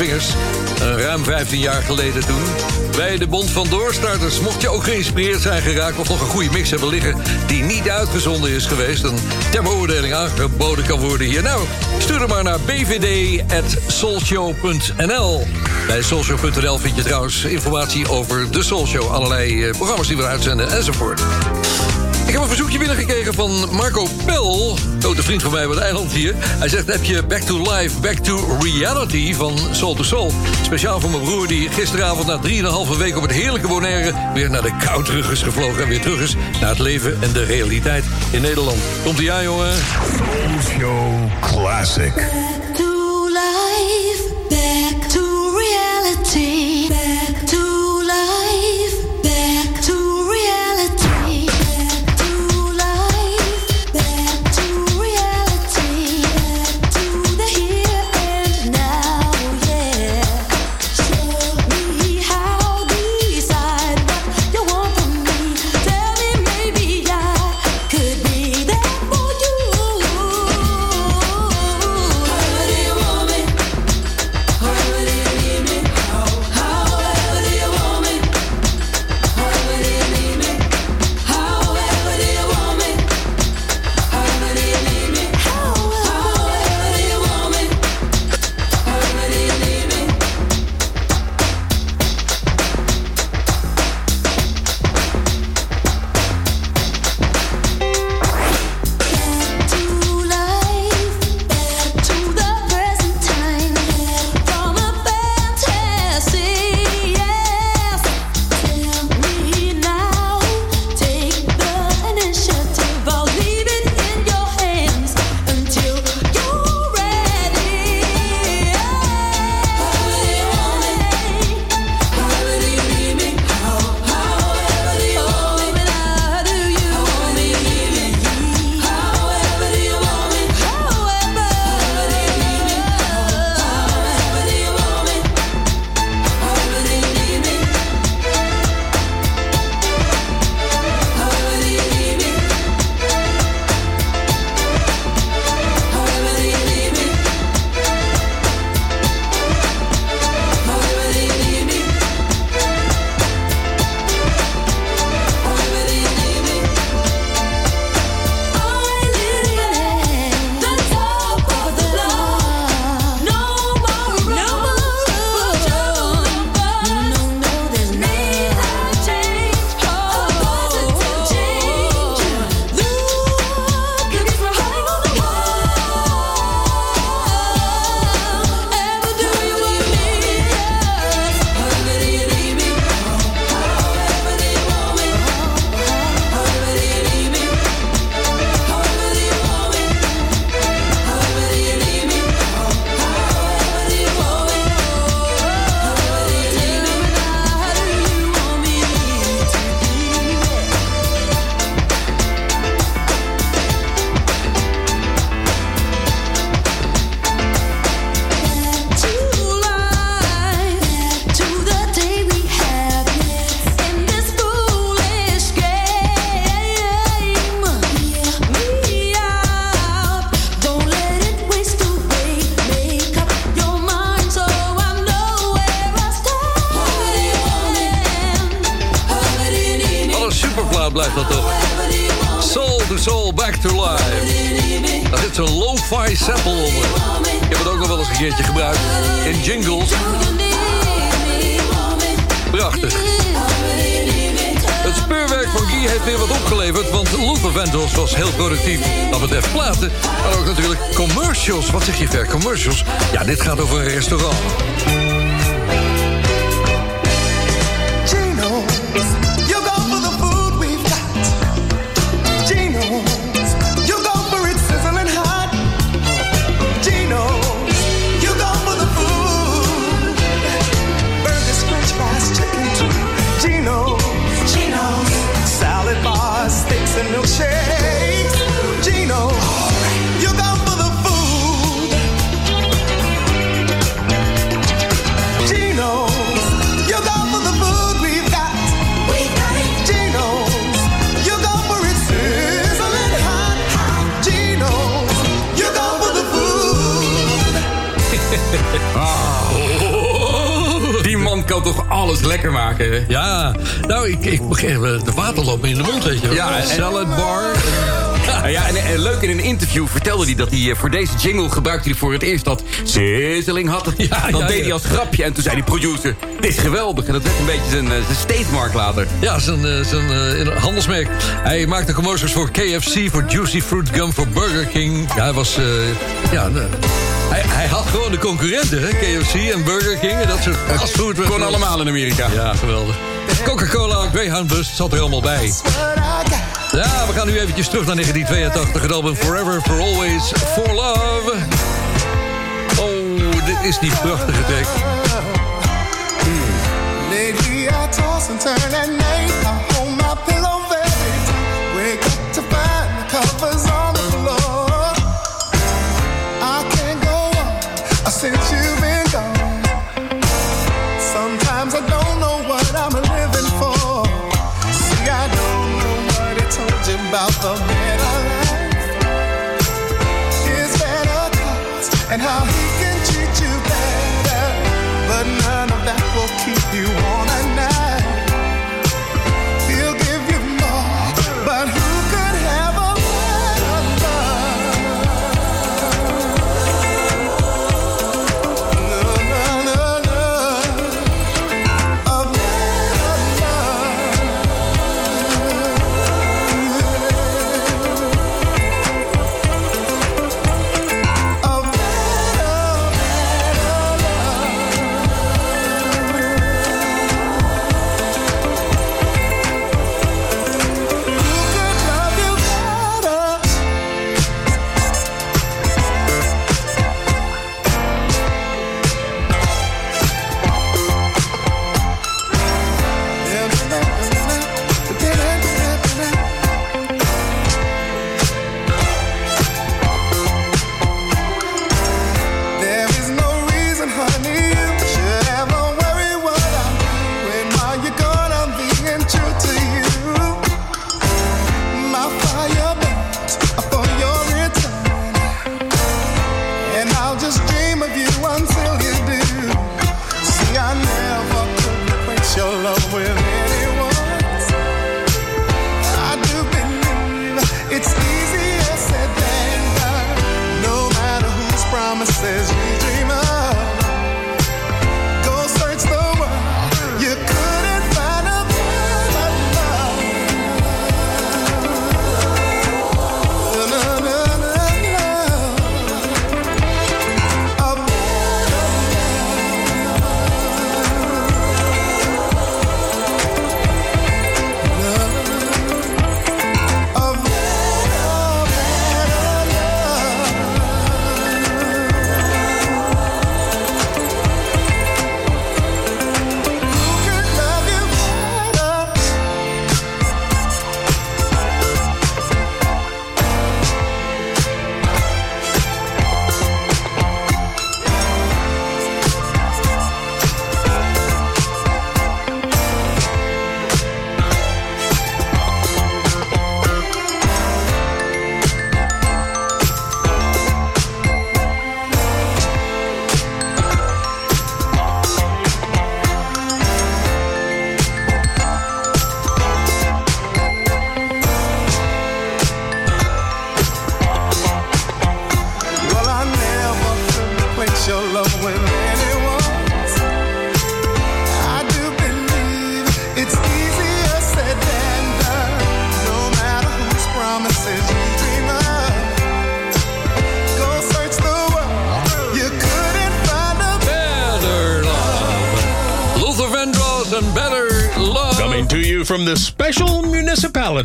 vingers. Eh, ruim 15 jaar geleden toen. Bij de Bond van Doorstarters mocht je ook geïnspireerd zijn geraakt... of nog een goede mix hebben liggen die niet uitgezonden is geweest... en ter beoordeling aangeboden kan worden hier. Nou, stuur hem maar naar bvd.soulshow.nl. Bij soulshow.nl vind je trouwens informatie over de Soulshow... allerlei eh, programma's die we uitzenden enzovoort. Ik heb een verzoekje binnengekregen van Marco Pel, grote vriend van mij op het eiland hier. Hij zegt, heb je Back to Life, Back to Reality van Soul to Soul? Speciaal voor mijn broer die gisteravond na 3,5 week op het heerlijke Bonaire... weer naar de kou terug is gevlogen en weer terug is naar het leven en de realiteit in Nederland. Komt ie aan, jongen? Show Classic. Lekker maken? Ja, nou, ik, ik begin eh, de water loopt me in de mond, weet je wel. Ja, salad bar. Ja, en, en leuk in een interview vertelde hij dat hij eh, voor deze jingle gebruikte hij voor het eerst dat sizzling had. Ja, dat ja, deed ja. hij als grapje en toen zei die producer, dit is geweldig. En dat werd een beetje zijn, eh, zijn steedmark later. Ja, zijn, eh, zijn handelsmerk. Hij maakte commercials voor KFC, voor Juicy Fruit Gum, voor Burger King. Ja, hij was... eh, ja, hij, hij had gewoon de concurrenten, hè? KFC en Burger King en dat soort fastfood. Kon allemaal in Amerika. Ja, geweldig. Coca-Cola, Greyhound Bus, zat er allemaal bij. Ja, we gaan nu eventjes terug naar 1982. Het album Forever, For Always, For Love. Oh, dit is die prachtige track. Lately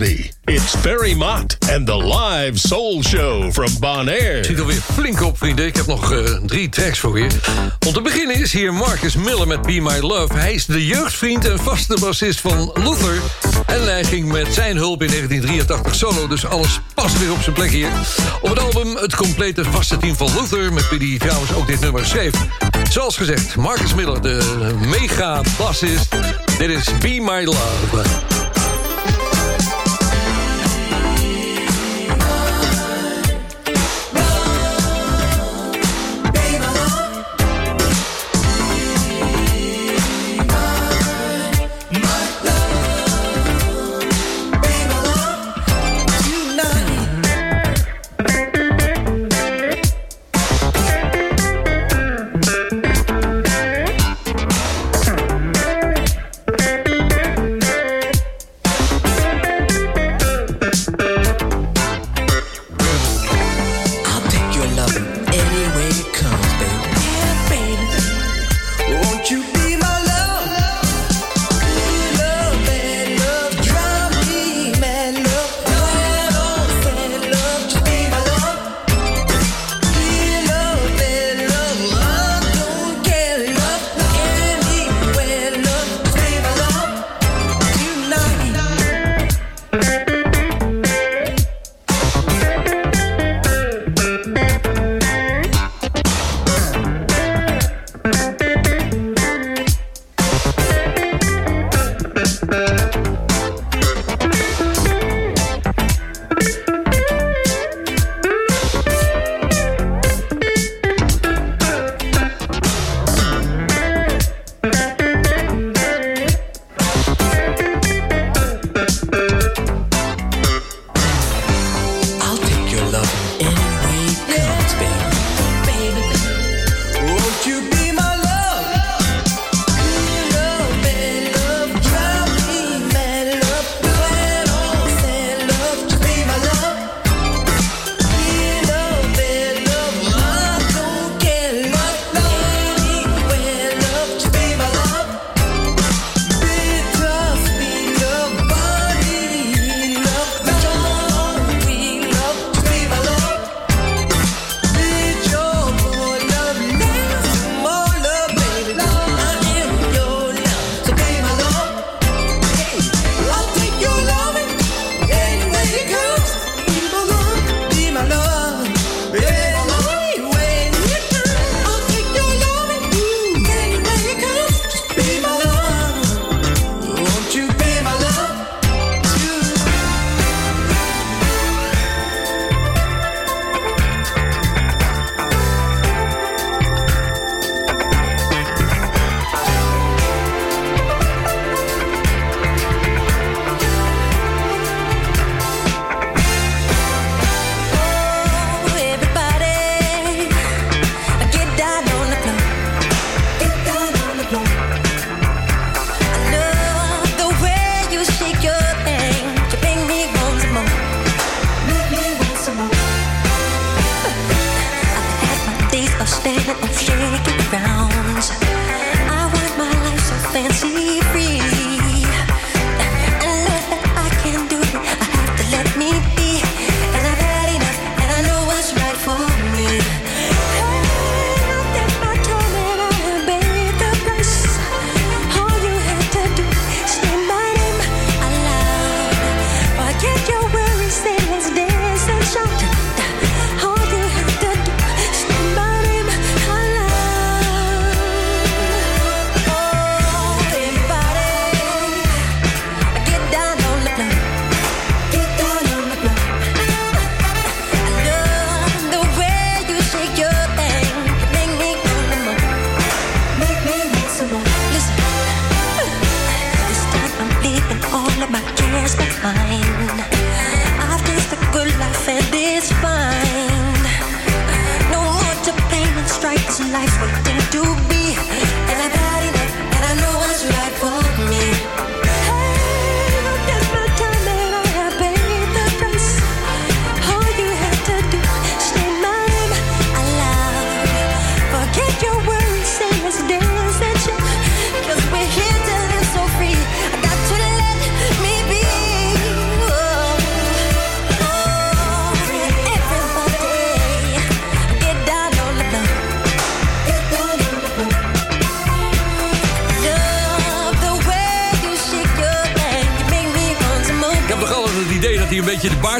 It's Ferry Mott and the Live Soul Show from Bonaire. Het zit alweer flink op, vrienden. Ik heb nog eh, drie tracks voor je. Om te beginnen is hier Marcus Miller met Be My Love. Hij is de jeugdvriend en vaste bassist van Luther. En hij ging met zijn hulp in 1983 solo, dus alles past weer op zijn plek hier. Op het album het complete vaste team van Luther... met wie hij trouwens ook dit nummer schreef. Zoals gezegd, Marcus Miller, de mega bassist. Dit is Be My Love.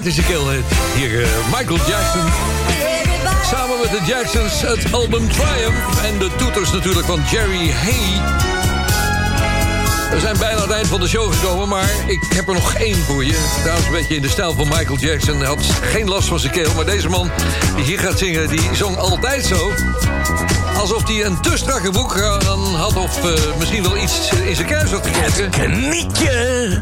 In zijn keel heeft. Hier, eh, Michael Jackson. Samen met de Jacksons het album Triumph. En de toeters natuurlijk van Jerry Hay. We zijn bijna aan het eind van de show gekomen, maar ik heb er nog één voor je. Trouwens, een beetje in de stijl van Michael Jackson. Hij had geen last van zijn keel, maar deze man die hier gaat zingen... die zong altijd zo. Alsof hij een te strakke broek aan had... of eh, misschien wel iets in zijn kuis had gekregen. Knietje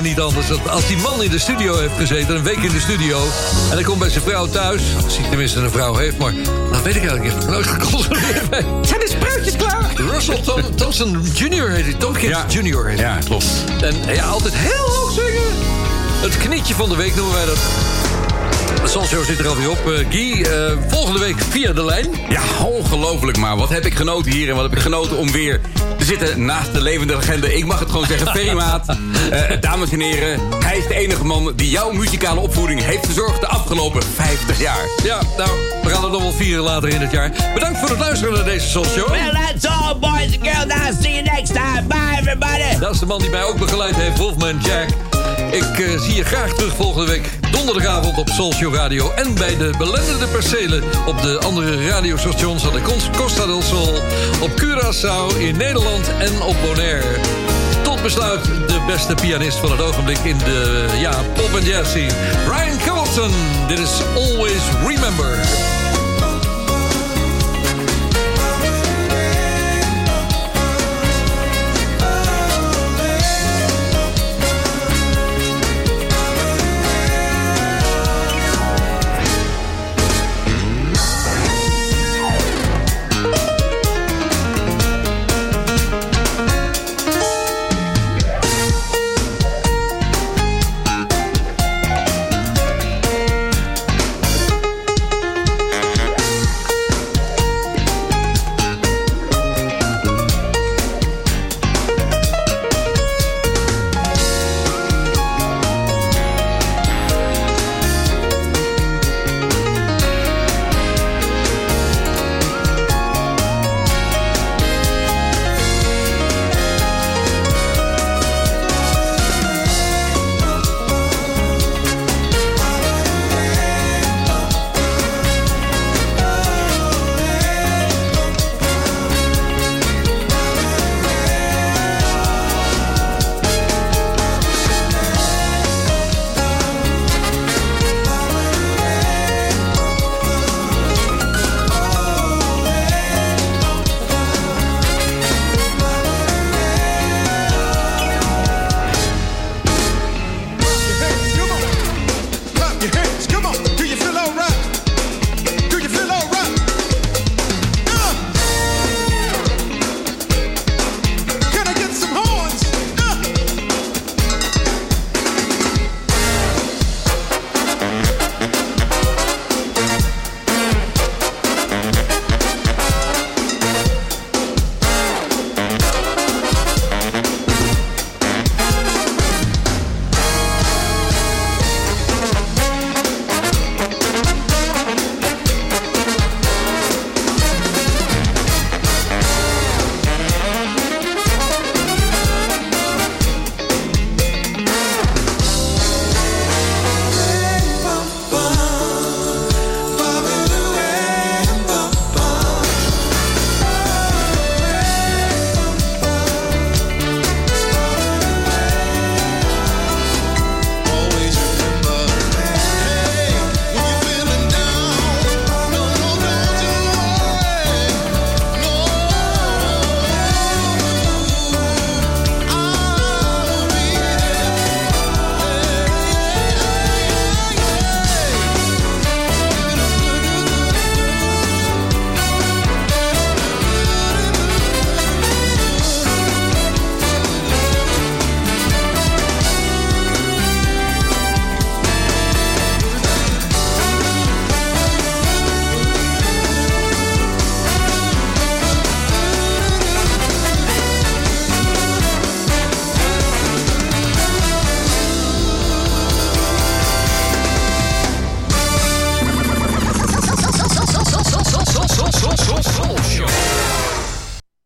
gewoon niet anders. Dat Als die man in de studio heeft gezeten, een week in de studio... en hij komt bij zijn vrouw thuis... als hij tenminste een vrouw heeft, maar... dan weet ik eigenlijk niet. nooit gecontroleerd bij. Zijn de spruitjes klaar? Russell Tom, Thompson Jr. heet hij. Tompkins Jr. heet hij. Ja, klopt. En ja, altijd heel hoog zingen. Het knietje van de week noemen wij dat. Show zit er alweer op. Eh, Guy, eh, volgende week via de lijn. Ja, ongelooflijk maar. Wat heb ik genoten hier en wat heb ik genoten om weer zitten naast de levende legende. Ik mag het gewoon zeggen, Ferry Maat. Eh, dames en heren, hij is de enige man die jouw muzikale opvoeding heeft verzorgd de afgelopen 50 jaar. Ja, nou, we gaan het nog wel vieren later in het jaar. Bedankt voor het luisteren naar deze Soul Show. De man die mij ook begeleid heeft, Wolfman Jack. Ik eh, zie je graag terug volgende week donderdagavond op Soul Show Radio... en bij de belendende percelen op de andere radiostations... aan de Costa del Sol, op Curaçao, in Nederland en op Bonaire. Tot besluit de beste pianist van het ogenblik in de ja, pop en jazz scene. Brian Hamilton, dit is Always Remember.